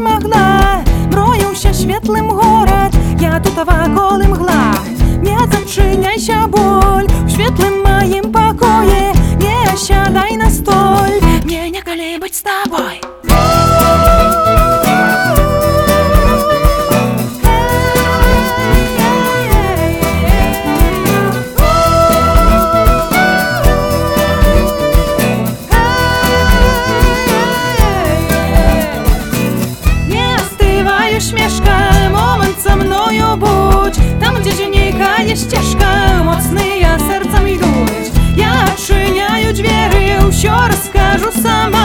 могла. Мроіўся светлым горад я тут вакол імгла не arranjo samba.